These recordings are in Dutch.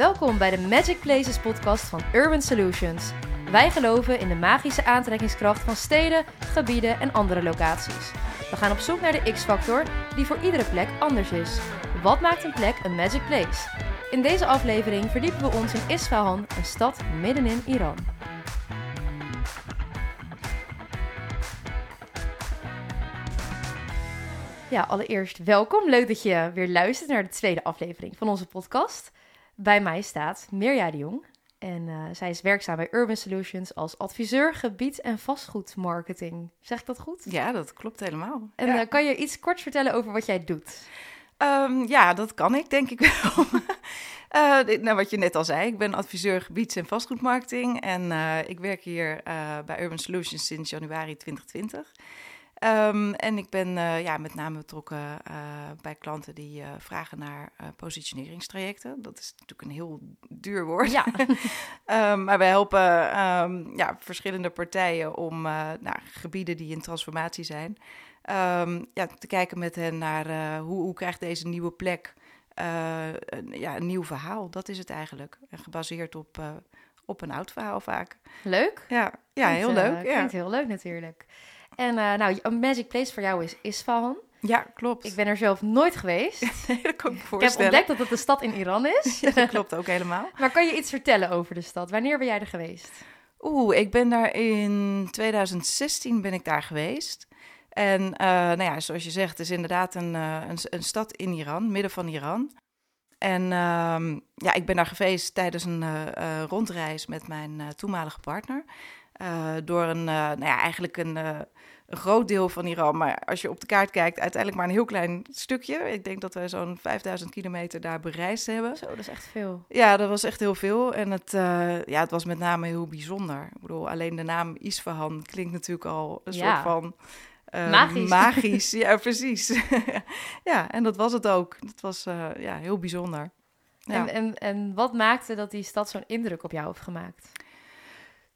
Welkom bij de Magic Places podcast van Urban Solutions. Wij geloven in de magische aantrekkingskracht van steden, gebieden en andere locaties. We gaan op zoek naar de X-factor die voor iedere plek anders is. Wat maakt een plek een magic place? In deze aflevering verdiepen we ons in Isfahan, een stad middenin Iran. Ja, allereerst welkom. Leuk dat je weer luistert naar de tweede aflevering van onze podcast. Bij mij staat Mirja de Jong. En uh, zij is werkzaam bij Urban Solutions als adviseur gebied- en vastgoedmarketing. Zeg ik dat goed? Ja, dat klopt helemaal. En ja. uh, kan je iets kort vertellen over wat jij doet? Um, ja, dat kan ik, denk ik wel. uh, nou, wat je net al zei, ik ben adviseur gebieds- en vastgoedmarketing. En ik werk hier bij Urban Solutions sinds januari 2020. Um, en ik ben uh, ja, met name betrokken uh, bij klanten die uh, vragen naar positioneringstrajecten. Dat is natuurlijk een heel duur woord. Ja. um, maar wij helpen um, ja, verschillende partijen om naar gebieden die in transformatie zijn. ja, te kijken met hen naar hoe, hoe krijgt deze nieuwe plek een, ja, een nieuw verhaal. Dat is het eigenlijk. En gebaseerd op, op een oud verhaal vaak. Leuk. Ja, ja klinkt, heel leuk. klinkt ja. heel leuk natuurlijk. En uh, nou, een magic place voor jou is Isfahan. Ja, klopt. Ik ben er zelf nooit geweest. nee, dat kan ik me Ik heb voorstellen. ontdekt dat het een stad in Iran is. ja, dat klopt ook helemaal. maar kan je iets vertellen over de stad? Wanneer ben jij er geweest? Oeh, ik ben daar in 2016 ben ik daar geweest. En uh, nou ja, zoals je zegt, het is inderdaad een, uh, een, een, stad in Iran, midden van Iran. En uh, ja, ik ben daar geweest tijdens een rondreis met mijn toenmalige partner. Uh, door een, uh, nou ja, eigenlijk een, uh, een, groot deel van Iran. Maar als je op de kaart kijkt, uiteindelijk maar een heel klein stukje. Ik denk dat we zo'n 5000 kilometer daar bereisd hebben. Zo, dat is echt veel. Ja, dat was echt heel veel. En het, ja, het was met name heel bijzonder. Ik bedoel, alleen de naam Isfahan klinkt natuurlijk al een ja. soort van... magisch. magisch, ja, precies. ja, en dat was het ook. Het was ja, heel bijzonder. Ja. En, en, en wat maakte dat die stad zo'n indruk op jou heeft gemaakt?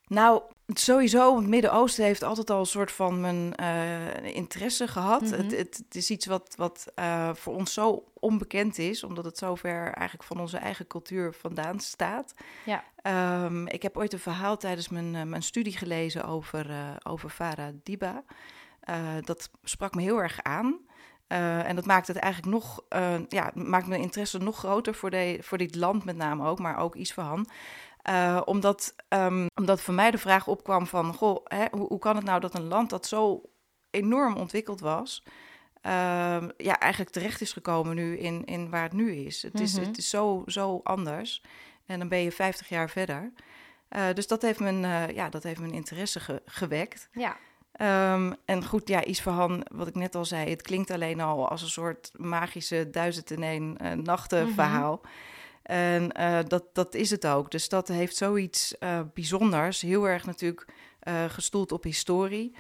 Nou, sowieso, het Midden-Oosten heeft altijd al een soort van mijn uh, interesse gehad. Mm -hmm. het, het, het, is iets wat, wat uh, voor ons zo onbekend is, omdat het zo ver eigenlijk van onze eigen cultuur vandaan staat. Ja. Um, ik heb ooit een verhaal tijdens mijn, uh, mijn studie gelezen over, over Farah Diba. dat sprak me heel erg aan. Uh, en dat maakt het eigenlijk nog, uh, ja, maakt mijn interesse nog groter voor, de, voor dit land met name ook, maar ook Isfahan. Uh, omdat, um, omdat voor mij de vraag opkwam van, goh, hè, hoe, hoe, kan het nou dat een land dat zo enorm ontwikkeld was, ja, eigenlijk terecht is gekomen nu in, in waar het nu is. Het is, Mhm. het is zo, zo anders. En dan ben je 50 jaar verder. dus dat heeft mijn, ja, dat heeft mijn interesse ge gewekt. Ja. Um, en goed, ja, Isfahan, wat ik net al zei, het klinkt alleen al als een soort magische duizend in één nachten Mhm. verhaal. En uh, dat, dat is het ook. De stad heeft zoiets uh, bijzonders, heel erg natuurlijk uh, gestoeld op historie.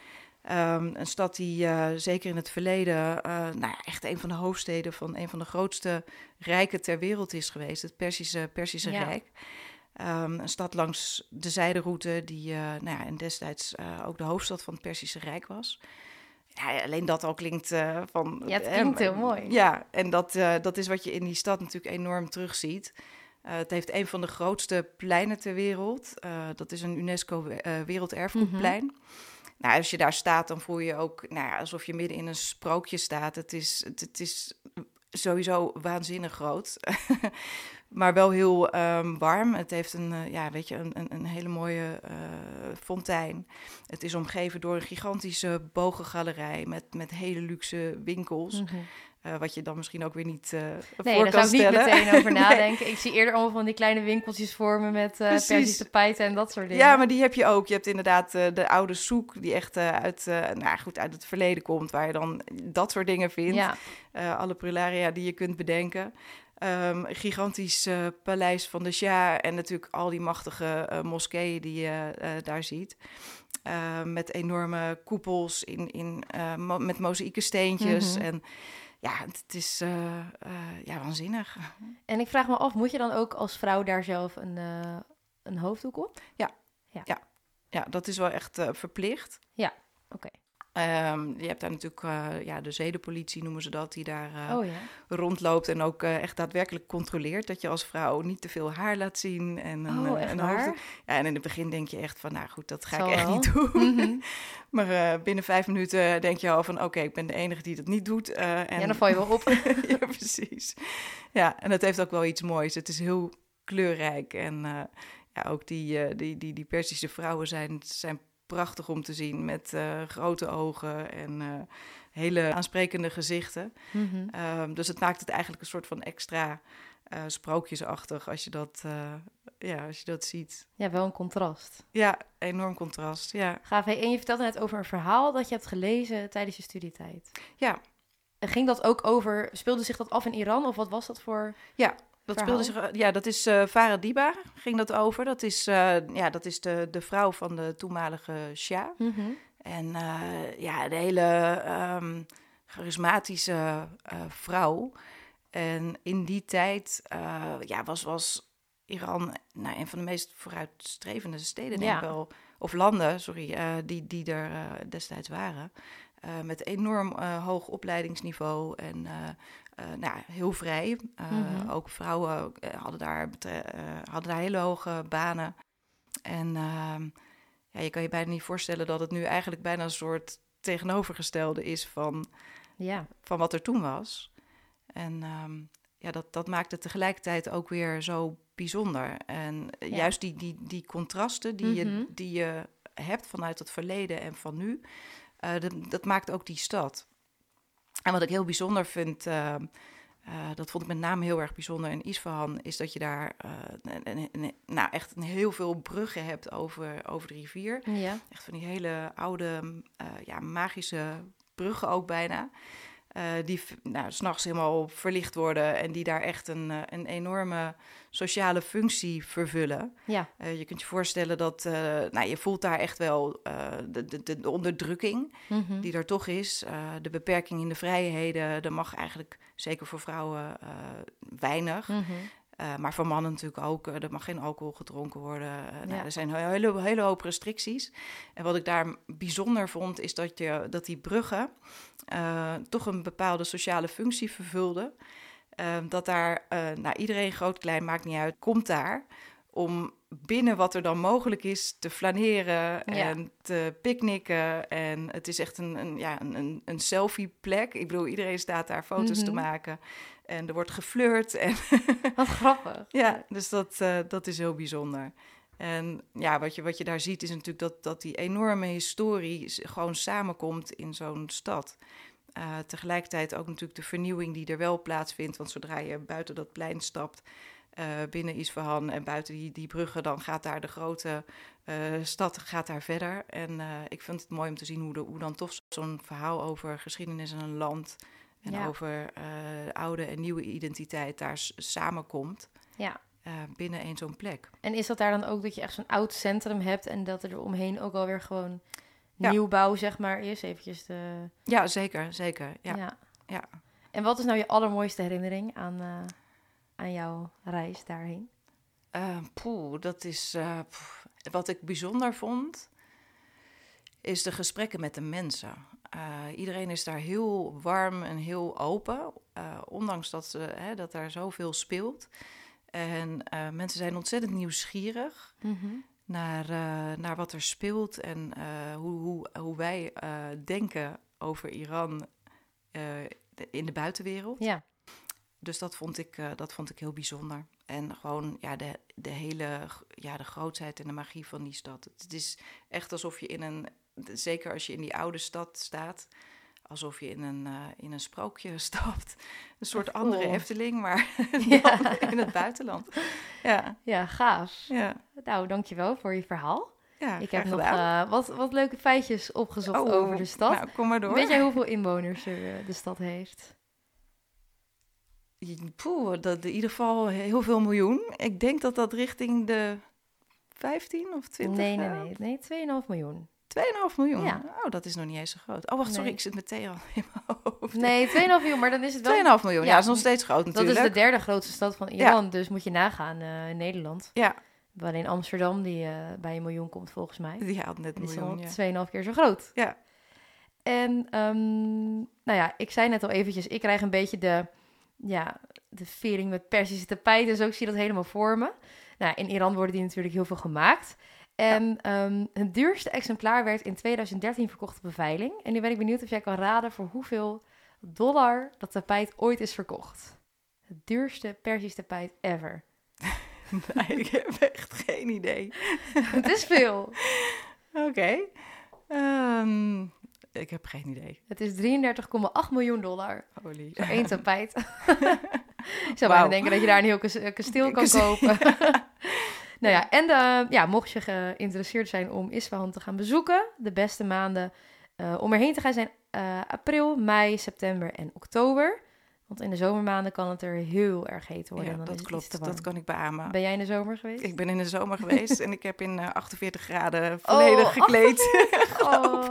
Um, een stad die zeker in het verleden nou ja, echt een van de hoofdsteden van een van de grootste rijken ter wereld is geweest, het Persische, Persische Ja. Rijk. Um, een stad langs de zijderoute die nou ja, en destijds ook de hoofdstad van het Persische Rijk was. Ja, alleen dat al klinkt uh, van... Ja, het klinkt heel mooi. Ja, en dat, uh, dat is wat je in die stad natuurlijk enorm terugziet. Uh, het heeft een van de grootste pleinen ter wereld. Dat is een UNESCO Werelderfgoedplein. Mm -hmm. Nou, als je daar staat, dan voel je ook nou ja, alsof je midden in een sprookje staat. Het is, het, het is sowieso waanzinnig groot. maar wel heel um, warm. Het heeft een, uh, ja, weet je, een, een, een hele mooie uh, fontein. Het is omgeven door een gigantische bogengalerij met, met hele luxe winkels. Mm -hmm. uh, wat je dan misschien ook weer niet uh, nee, voor daar kan zou ik stellen. niet meteen over nadenken. Ik zie eerder allemaal van die kleine winkeltjes voor me met uh, Persische pijten en dat soort dingen. Ja, maar die heb je ook. Je hebt inderdaad de oude soek die echt uit, nou, goed, uit het verleden komt, waar je dan dat soort dingen vindt. Ja. alle prularia die je kunt bedenken. Um, gigantisch uh, paleis van de Shah en natuurlijk al die machtige uh, moskeeën die je uh, daar ziet. met enorme koepels in, in, mo met mozaïeke steentjes. Mhm. En ja, het is ja, waanzinnig. En ik vraag me af, moet je dan ook als vrouw daar zelf een, eh, een hoofddoek op? Ja, dat is wel echt verplicht. Ja, oké. Ehm, je hebt daar natuurlijk uh, ja, de zedenpolitie, noemen ze dat, die daar uh, oh, ja. rondloopt en ook uh, echt daadwerkelijk controleert dat je als vrouw niet te veel haar laat zien. En een, oh, een hoofd. Ja, en in het begin denk je echt van, nou goed, dat ga Zal ik echt wel. niet doen. Mm -hmm. maar binnen vijf minuten denk je al van, oké, okay, ik ben de enige die dat niet doet. en... Ja, dan val je wel op. ja, precies. Ja, en dat heeft ook wel iets moois. Het is heel kleurrijk en ja, ook die, die, die, die Persische vrouwen zijn, zijn prachtig om te zien met uh, grote ogen en uh, hele aansprekende gezichten. Mm -hmm. um, dus het maakt het eigenlijk een soort van extra uh, sprookjesachtig als je, dat, ja, als je dat ziet. Ja, wel een contrast. Ja, enorm contrast, ja. Gaaf. Hey, en je vertelde net over een verhaal dat je hebt gelezen tijdens je studietijd. Ja. En ging dat ook over, speelde zich dat af in Iran of wat was dat voor... Ja, dat verhaal? speelde zich, ja, dat is uh, Farah Diba, ging dat over. Dat is, uh, ja, dat is de, de vrouw van de toenmalige Shah. Mm -hmm. En uh, ja, de hele um, charismatische vrouw. En in die tijd ja, was, was Iran nou, een van de meest vooruitstrevende steden, denk ik Ja. wel. Of landen, sorry, die, die er destijds waren. Met enorm hoog opleidingsniveau en uh, nou, heel vrij. Mhm. mm -hmm. Ook vrouwen hadden, daar hadden daar hele hoge banen. En ehm, ja, je kan je bijna niet voorstellen dat het nu eigenlijk bijna een soort tegenovergestelde is van, ja. van wat er toen was. En um, ja, dat, dat maakt het tegelijkertijd ook weer zo bijzonder. En ja. juist die, die, die contrasten die, Mhm. je, die je hebt vanuit het verleden en van nu, dat, dat maakt ook die stad. En wat ik heel bijzonder vind, uh, uh, dat vond ik met name heel erg bijzonder in Isfahan, is dat je daar een, een, nou, echt een heel veel bruggen hebt over, over de rivier. Ja. Echt van die hele oude, ja, magische bruggen ook bijna. Uh, die nou, s'nachts helemaal verlicht worden en die daar echt een, uh, een enorme sociale functie vervullen. Ja. Uh, je kunt je voorstellen dat, nou, je voelt daar echt wel de, de, de, onderdrukking mm -hmm. die er toch is. de beperking in de vrijheden, er mag eigenlijk, zeker voor vrouwen, weinig. Mm -hmm. Uh, maar voor mannen natuurlijk ook. Uh, er mag geen alcohol gedronken worden. Ja. nou, er zijn een hele, hele hoop restricties. En wat ik daar bijzonder vond, is dat, je, dat die bruggen eh, toch een bepaalde sociale functie vervulden. Eh, dat daar, eh, nou, iedereen groot, klein, maakt niet uit, komt daar om binnen wat er dan mogelijk is te flaneren en te picknicken. En het is echt een, een, ja, een, een selfie-plek. Ik bedoel, iedereen staat daar foto's Mhm. te maken. En er wordt geflirt. En Wat grappig. ja, dus dat, uh, dat is heel bijzonder. En ja, wat je, wat je daar ziet is natuurlijk dat, dat die enorme historie gewoon samenkomt in zo'n stad. Uh, tegelijkertijd ook natuurlijk de vernieuwing die er wel plaatsvindt. Want zodra je buiten dat plein stapt, uh, binnen Isfahan en buiten die, die bruggen, dan gaat daar de grote uh, stad gaat daar verder. En ik vind het mooi om te zien hoe, de, hoe dan toch zo'n verhaal over geschiedenis en een land en Ja. over oude en nieuwe identiteit daar samenkomt. Ja. Uh, binnen één zo'n plek. En is dat daar dan ook dat je echt zo'n oud centrum hebt en dat er omheen ook alweer gewoon Ja. nieuwbouw, zeg maar, is? Eventjes de... Ja, zeker, zeker. Ja. ja. Ja. En wat is nou je allermooiste herinnering aan, uh, aan jouw reis daarheen? Poeh, dat is wat ik bijzonder vond, is de gesprekken met de mensen. Uh, iedereen is daar heel warm en heel open, uh, ondanks dat, ze, hè, dat daar zoveel speelt. En uh, mensen zijn ontzettend nieuwsgierig mm -hmm. naar, naar wat er speelt en hoe, hoe, hoe wij denken over Iran in de buitenwereld. Ja. Dus dat vond ik, dat vond ik heel bijzonder. En gewoon ja, de, de hele ja, de grootheid en de magie van die stad. Het is echt alsof je in een, zeker als je in die oude stad staat, alsof je in een, uh, in een sprookje stapt. Een soort cool. andere Efteling, maar Ja. in het buitenland. Ja, Ja, gaaf. ja. Nou, dankjewel voor je verhaal. ja Ik heb nog uh, wat, wat leuke feitjes opgezocht Oh, over de stad. Nou, kom maar door. Weet jij hoeveel inwoners er, uh, de stad heeft? Poeh, dat in ieder geval heel veel miljoen. Ik denk dat dat richting de 15 of 20 nee, nee, nee. Nee, 2,5 miljoen. 2,5 miljoen? Ja. Oh, dat is nog niet eens zo groot. Oh, wacht, sorry, ik zit meteen al in mijn hoofd. Nee, 2,5 miljoen, maar dan is het wel... 2,5 miljoen, ja, Ja, dat is nog steeds groot Dat natuurlijk. is de derde grootste stad van Iran, dus moet je nagaan uh, in Nederland. Ja, Alleen Amsterdam, die uh, bij een miljoen komt volgens mij. die haalt net een is miljoen, al 2,5 keer zo groot. Ja. En ehm, nou ja, ik zei net al eventjes, ik krijg een beetje de, ja, de vering met Persische tapijten. Dus ook zie dat helemaal voor me. Nou, in Iran worden die natuurlijk heel veel gemaakt. En ehm, het duurste exemplaar werd in 2013 verkocht op een veiling. En nu ben ik benieuwd of jij kan raden voor hoeveel dollar dat tapijt ooit is verkocht. Het duurste Persisch tapijt ever. Nee, ik heb echt geen idee. het is veel. Oké. Ehm, ik heb geen idee. Het is 33,8 miljoen dollar Holy. voor één tapijt. ik zou bijna denken dat je daar een heel kas- kasteel kan kopen. Nou ja, en de, ja, mocht je geïnteresseerd zijn om Isfahan te gaan bezoeken, de beste maanden eh, om erheen te gaan zijn eh, april, mei, september en oktober. Want in de zomermaanden kan het er heel erg heet worden. Ja, dan dat klopt. Dat kan ik beamen. Ben jij in de zomer geweest? Ik ben in de zomer geweest en ik heb in eh, 48 graden volledig Oh, gekleed. Oh.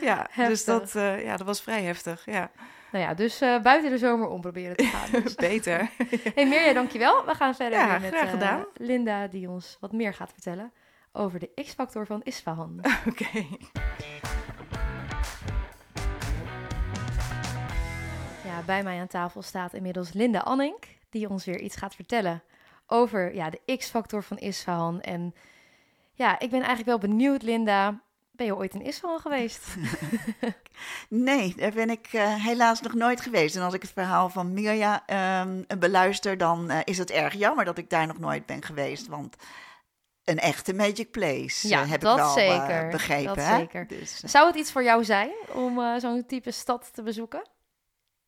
ja, Heftig. dus dat, eh, ja, dat was vrij heftig. Ja, Nou ja, dus eh, buiten de zomer om proberen te gaan. Dus. beter. Hey Mirja, dankjewel. We gaan verder Ja, weer met eh. Linda, die ons wat meer gaat vertellen over de X-factor van Isfahan. Oké. Ja, bij mij aan tafel staat inmiddels Linda Annink, die ons weer iets gaat vertellen over ja, de X-factor van Isfahan. En ja, ik ben eigenlijk wel benieuwd, Linda. Ben je ooit in Isfahan geweest? Nee, daar ben ik eh, helaas nog nooit geweest. En als ik het verhaal van Mirja ehm, beluister, dan eh, is het erg jammer dat ik daar nog nooit ben geweest. Want een echte Magic Place Ja, eh, heb dat ik wel zeker, begrepen. dat hè? zeker. Dus, Zou het iets voor jou zijn om zo'n type stad te bezoeken?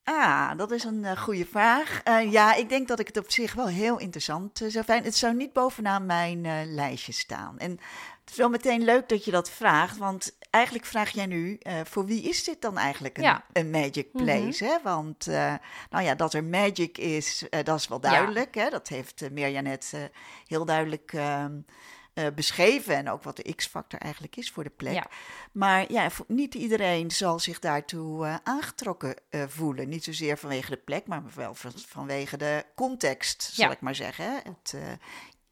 ah, dat is een goede vraag. Ja, ik denk dat ik het op zich wel heel interessant zou vinden. Het zou niet bovenaan mijn lijstje staan. En het is wel meteen leuk dat je dat vraagt, want eigenlijk vraag jij nu, eh, voor wie is dit dan eigenlijk een, Ja. een magic Mhm. place? hè? Want eh, nou ja, dat er magic is, eh, dat is wel duidelijk. Hè? Dat heeft Mirja net heel duidelijk ehm, eh, beschreven en ook wat de X-factor eigenlijk is voor de plek. Ja. Maar ja, niet iedereen zal zich daartoe aangetrokken voelen. Niet zozeer vanwege de plek, maar wel van- vanwege de context, zal ik maar zeggen. Het,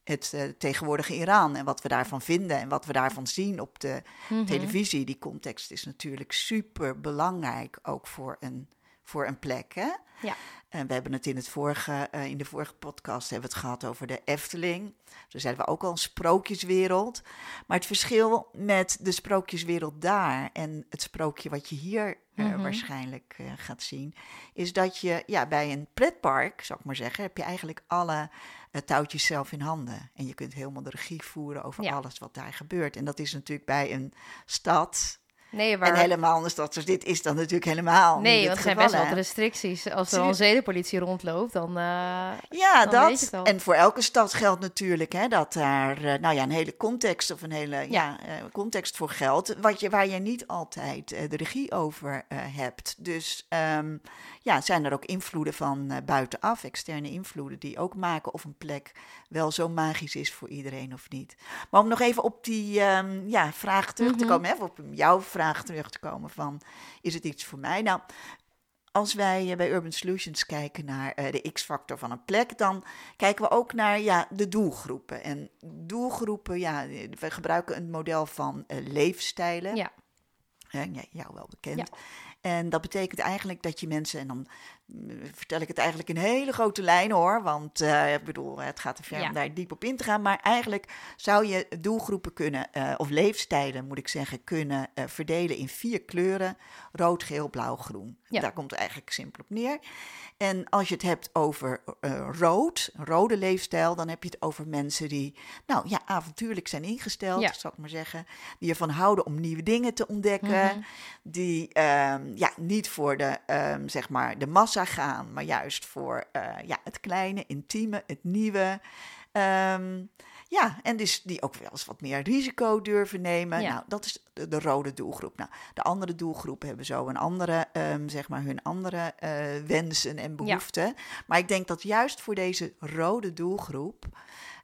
het eh, tegenwoordige Iran en wat we daarvan vinden en wat we daarvan zien op de Mhm. televisie. Die context is natuurlijk super belangrijk, ook voor een, voor een plek. Hè? Ja. En we hebben het in, het vorige, eh, in de vorige podcast hebben we het gehad over de Efteling. Toen zeiden we ook al een sprookjeswereld. Maar het verschil met de sprookjeswereld daar en het sprookje wat je hier eh, Mhm. waarschijnlijk eh, gaat zien, is dat je ja, bij een pretpark, zou ik maar zeggen, heb je eigenlijk alle touwtjes zelf in handen. En je kunt helemaal de regie voeren over Ja. alles wat daar gebeurt. En dat is natuurlijk bij een stad. Nee, waar... En helemaal een stad zoals dit is dan natuurlijk helemaal Nee, want er het zijn best wel restricties. Als er al een zedenpolitie rondloopt, dan... eh, Ja, Dan weet je dat. En voor elke stad geldt natuurlijk hè, dat daar eh, nou ja, een hele context of een hele ja. eh, context voor geldt, wat je, waar je niet altijd de regie over hebt. Dus ehm, ja, zijn er ook invloeden van buitenaf, externe invloeden, die ook maken of een plek wel zo magisch is voor iedereen of niet. Maar om nog even op die ehm, ja, vraag terug te Mhm. komen, hè, op jouw vraag terug te komen van, is het iets voor mij? Nou, als wij eh, bij Urban Solutions kijken naar eh, de X-factor van een plek, dan kijken we ook naar ja, de doelgroepen. En doelgroepen, ja, we gebruiken een model van eh, leefstijlen. Ja. Ja, jou wel bekend. Ja. En dat betekent eigenlijk dat je mensen, en dan vertel ik het eigenlijk in hele grote lijnen hoor, want eh, ik bedoel, het gaat te ver Ja. om daar diep op in te gaan, maar eigenlijk zou je doelgroepen kunnen, eh, of leefstijlen moet ik zeggen, kunnen eh, verdelen in vier kleuren, rood, geel, blauw, groen. Ja. Daar komt het eigenlijk simpel op neer. En als je het hebt over rood, rode leefstijl, dan heb je het over mensen die, nou ja, avontuurlijk zijn ingesteld, Ja. zal ik maar zeggen. Die ervan houden om nieuwe dingen te ontdekken. Mhm. Die ehm, ja, niet voor de, ehm, zeg maar de massa gaan, maar juist voor eh, ja, het kleine, intieme, het nieuwe. Ehm, ja, en dus die ook wel eens wat meer risico durven nemen. Ja. Nou, dat is de, de rode doelgroep. Nou, de andere doelgroepen hebben zo een andere, ehm, zeg maar, hun andere eh, wensen en behoeften. Maar ik denk dat juist voor deze rode doelgroep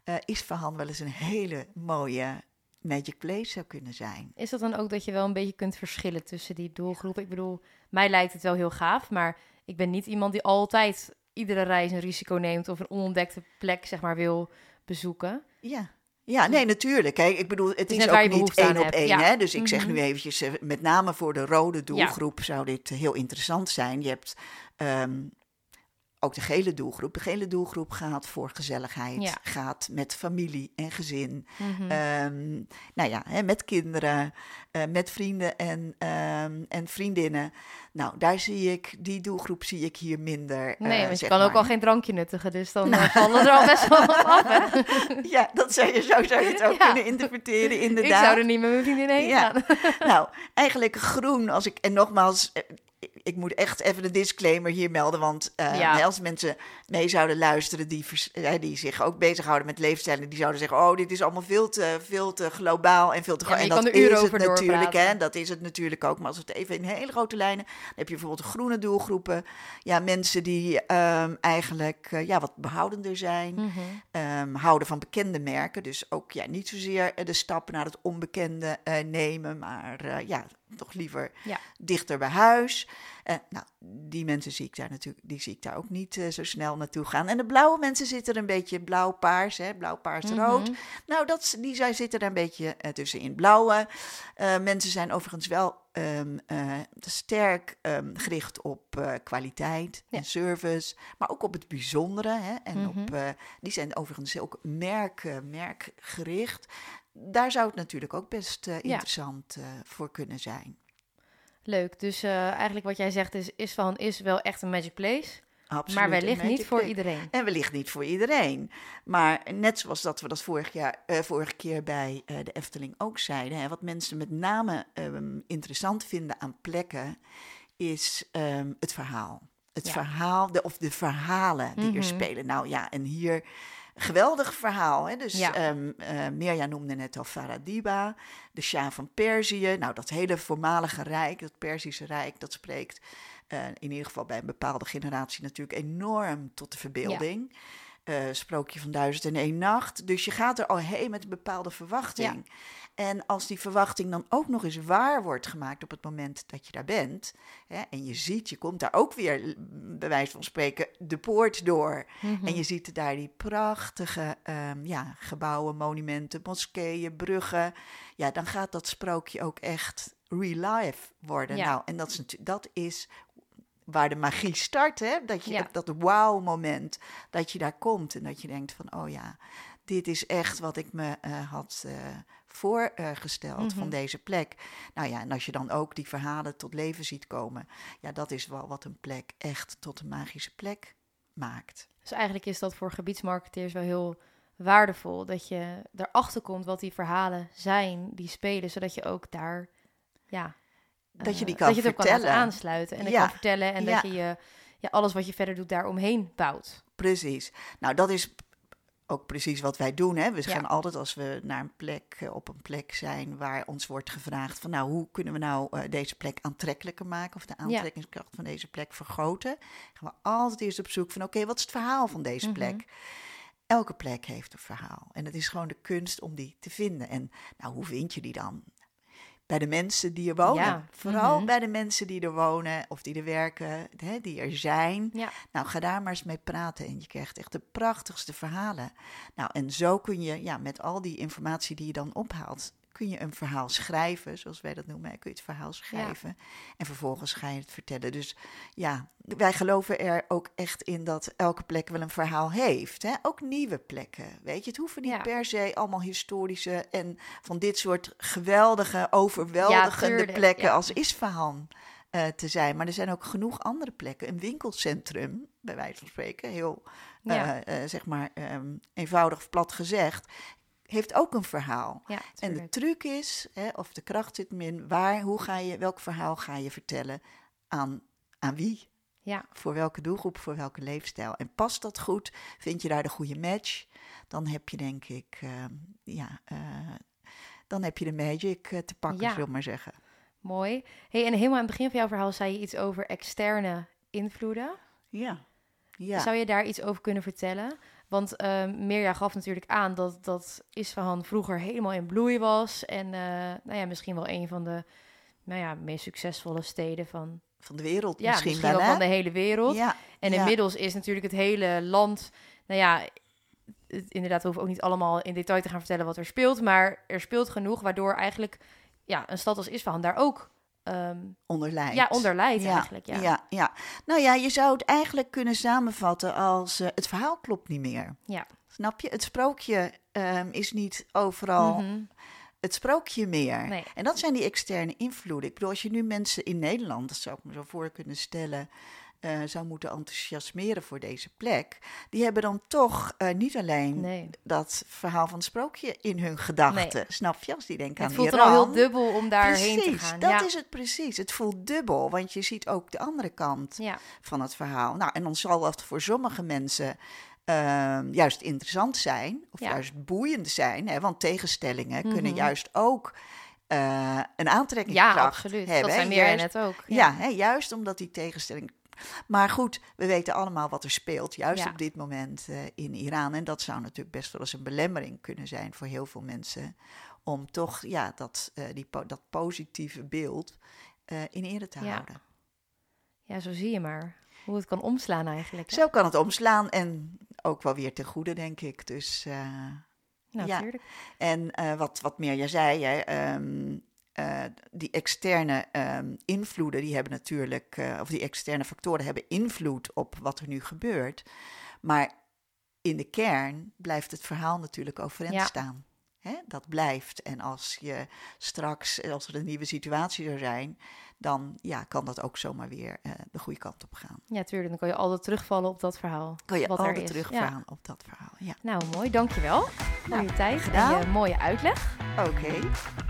eh is Verhan wel eens een hele mooie magic place zou kunnen zijn. Is dat dan ook dat je wel een beetje kunt verschillen tussen die doelgroepen? Ik bedoel, mij lijkt het wel heel gaaf, maar ik ben niet iemand die altijd iedere reis een risico neemt of een onontdekte plek, zeg maar, wil bezoeken. Ja, Ja, nee, natuurlijk. Kijk, ik bedoel, het is ook niet één op één. ja. Hè? Dus ik zeg Mhm. nu eventjes, eh, met name voor de rode doelgroep zou dit heel interessant zijn. Je hebt ehm, ook de gele doelgroep. De gele doelgroep gaat voor gezelligheid, Ja. gaat met familie en gezin. Ehm, nou ja, hè, met kinderen, eh, met vrienden en, ehm, en vriendinnen. Nou, daar zie ik, die doelgroep zie ik hier minder. nee, eh, want je kan ook al geen drankje nuttigen, dus dan eh, vallen er al best wel wat af, hè? Ja, dat zou je, zo zou je het ook Ja. kunnen interpreteren, inderdaad. Ik zou er niet met mijn vriendin heen Ja. gaan. Nou, eigenlijk groen, als ik, en nogmaals, eh, ik moet echt even de disclaimer hier melden, want eh, Ja. als mensen mee zouden luisteren die, die zich ook bezighouden met leefstijlen, die zouden zeggen, oh, dit is allemaal veel te, veel te globaal en veel te Ja, en dat is het natuurlijk, hè, dat is het natuurlijk ook. Maar als we het even in hele grote lijnen, dan heb je bijvoorbeeld de groene doelgroepen, ja, mensen die ehm, eigenlijk eh, ja, wat behoudender zijn, Mhm. ehm, houden van bekende merken. Dus ook ja, niet zozeer de stap naar het onbekende eh, nemen, maar ja, toch liever Ja. dichter bij huis. Eh, nou, die mensen zie ik daar natuurlijk, die zie ik daar ook niet eh, zo snel naartoe gaan. En de blauwe mensen zitten er een beetje blauw-paars, hè, blauw-paars-rood. Mhm. Nou, dat, die zij zitten er een beetje eh, tussenin. Blauwe mensen zijn overigens wel ehm, eh, sterk ehm, gericht op kwaliteit Ja. en service, maar ook op het bijzondere. Hè, en Mhm. op, die zijn overigens ook merk, merkgericht. Daar zou het natuurlijk ook best eh, interessant eh, voor kunnen zijn. Leuk, dus eh, eigenlijk wat jij zegt is, Isfahan is wel echt een magic place, Absoluut maar wellicht niet voor iedereen. En wellicht niet voor iedereen. Maar net zoals dat we dat vorig jaar, vorige keer bij de Efteling ook zeiden. Hè, wat mensen met name ehm, interessant vinden aan plekken, is ehm, het verhaal. Het Ja. verhaal, de, of de verhalen die Mhm. er spelen. Nou ja, en hier geweldig verhaal. Hè? Dus Ja. ehm eh, Mirja noemde net al Faradiba, de Shah van Perzië. Nou, dat hele voormalige rijk, dat Perzische rijk, dat spreekt eh, in ieder geval bij een bepaalde generatie natuurlijk enorm tot de verbeelding. Eh, sprookje van duizend en één nacht. Dus je gaat er al heen met een bepaalde verwachting. En als die verwachting dan ook nog eens waar wordt gemaakt op het moment dat je daar bent. Hè, en je ziet, je komt daar ook weer, bij wijze van spreken, de poort door. Mhm. En je ziet daar die prachtige ehm, ja, gebouwen, monumenten, moskeeën, bruggen. Ja, dan gaat dat sprookje ook echt real life worden. Ja. Nou, en dat is, dat is waar de magie start, hè? Dat je Ja. dat wow-moment, dat je daar komt en dat je denkt van, oh ja, dit is echt wat ik me eh, had eh, voorgesteld van Mhm. deze plek. Nou ja, en als je dan ook die verhalen tot leven ziet komen, ja, dat is wel wat een plek echt tot een magische plek maakt. Dus eigenlijk is dat voor gebiedsmarketeers wel heel waardevol. Dat je erachter komt wat die verhalen zijn die spelen. Zodat je ook daar, ja... Dat je die eh, kan dat je het ook kan vertellen. laten aansluiten. En Ja, kan vertellen. En ja. dat je je, ja, alles wat je verder doet daaromheen bouwt. Precies. Nou, dat is ook precies wat wij doen. Hè? We Ja. gaan altijd als we naar een plek, eh, op een plek zijn waar ons wordt gevraagd van nou, hoe kunnen we nou eh, deze plek aantrekkelijker maken of de aantrekkingskracht van deze plek vergroten, gaan we altijd eerst op zoek van oké, wat is het verhaal van deze Mhm. plek? Elke plek heeft een verhaal en het is gewoon de kunst om die te vinden. En nou, hoe vind je die dan? Bij de mensen die er wonen. Ja. Vooral Mhm. bij de mensen die er wonen of die er werken, hè, die er zijn. Ja, Nou, ga daar maar eens mee praten en je krijgt echt de prachtigste verhalen. Nou, en zo kun je, ja, met al die informatie die je dan ophaalt, kun je een verhaal schrijven, zoals wij dat noemen. Kun je het verhaal schrijven en vervolgens ga je het vertellen. Dus ja, wij geloven er ook echt in dat elke plek wel een verhaal heeft. Hè? Ook nieuwe plekken, weet je. Het hoeven niet Ja. per se allemaal historische en van dit soort geweldige, overweldigende plekken als Isfahan eh, te zijn. Maar er zijn ook genoeg andere plekken. Een winkelcentrum, bij wijze van spreken, heel ja, eh, eh, zeg maar ehm, eenvoudig of plat gezegd, heeft ook een verhaal. ja. En de truc is, hè, of de kracht zit hem in, waar, hoe ga je, welk verhaal ga je vertellen aan, aan wie? Ja. Voor welke doelgroep, voor welke leefstijl? En past dat goed? Vind je daar de goede match? Dan heb je denk ik, ehm, ja, eh, dan heb je de magic eh, te pakken, Ja. we maar zeggen. Mooi. Hey, en helemaal aan het begin van jouw verhaal zei je iets over externe invloeden. Ja. Ja. Zou je daar iets over kunnen vertellen? Want ehm Mirja gaf natuurlijk aan dat, dat Isfahan vroeger helemaal in bloei was. En eh, nou ja, misschien wel een van de nou ja, meest succesvolle steden van, Van de wereld ja, misschien, misschien, wel, van de hele wereld. Ja, En ja. inmiddels is natuurlijk het hele land, nou ja, het, inderdaad, we hoeven ook niet allemaal in detail te gaan vertellen wat er speelt. Maar er speelt genoeg, waardoor eigenlijk ja, een stad als Isfahan daar ook um, onder leidt. Ja, onder leidt eigenlijk. Ja. ja. Ja, Nou ja, je zou het eigenlijk kunnen samenvatten als uh, het verhaal klopt niet meer. Ja. Snap je? Het sprookje um, is niet overal mm -hmm. het sprookje meer. Nee. En dat zijn die externe invloeden. Ik bedoel, als je nu mensen in Nederland, dat zou ik me zo voor kunnen stellen, uh, zou moeten enthousiasmeren voor deze plek, die hebben dan toch uh, niet alleen nee. dat verhaal van het sprookje in hun gedachten. Nee. Snap je? Als die denken het aan voelt Iran. dan al heel dubbel om daarheen precies, te gaan. Dat ja. is het precies. Het voelt dubbel, want je ziet ook de andere kant ja. van het verhaal. Nou, en dan zal dat voor sommige mensen uh, juist interessant zijn, of Ja. juist boeiend zijn, hè, want tegenstellingen kunnen Mhm. juist ook uh, een ja, aantrekkingskracht absoluut. hebben. Dat zijn meer juist- net ook. ja, hè, juist omdat die tegenstelling. Maar goed, we weten allemaal wat er speelt, juist Ja. op dit moment eh, in Iran. En dat zou natuurlijk best wel eens een belemmering kunnen zijn voor heel veel mensen. Om toch ja, dat, eh, die, po- dat positieve beeld eh, in ere te Ja. houden. Ja, zo zie je maar hoe het kan omslaan eigenlijk. hè? Zo kan het omslaan en ook wel weer ten goede, denk ik. Dus, Nou, ja. tuurlijk. en wat, wat meer jij zei, hè, ehm, eh, die externe ehm, invloeden, die hebben natuurlijk, eh, of die externe factoren hebben invloed op wat er nu gebeurt. Maar in de kern blijft het verhaal natuurlijk overeind Ja. staan. Hè? Dat blijft. En als je straks, als er een nieuwe situatie zou zijn, dan ja, kan dat ook zomaar weer eh, de goede kant op gaan. Ja, tuurlijk. Dan kan je altijd terugvallen op dat verhaal. Kan je wat er altijd teruggaan op dat verhaal. Ja. Nou, mooi. Dankjewel voor Nou, je tijd gedaan. en je mooie uitleg. Oké.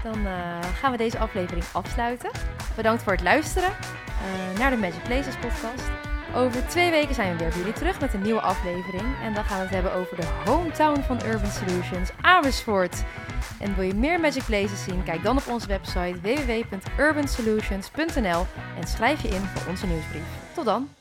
Dan eh, gaan we deze aflevering afsluiten. Bedankt voor het luisteren eh, naar de Magic Places podcast. Over twee weken zijn we weer bij jullie terug met een nieuwe aflevering. En dan gaan we het hebben over de hometown van Urban Solutions, Amersfoort. En wil je meer Magic Places zien? Kijk dan op onze website www.urbansolutions.nl en schrijf je in voor onze nieuwsbrief. Tot dan!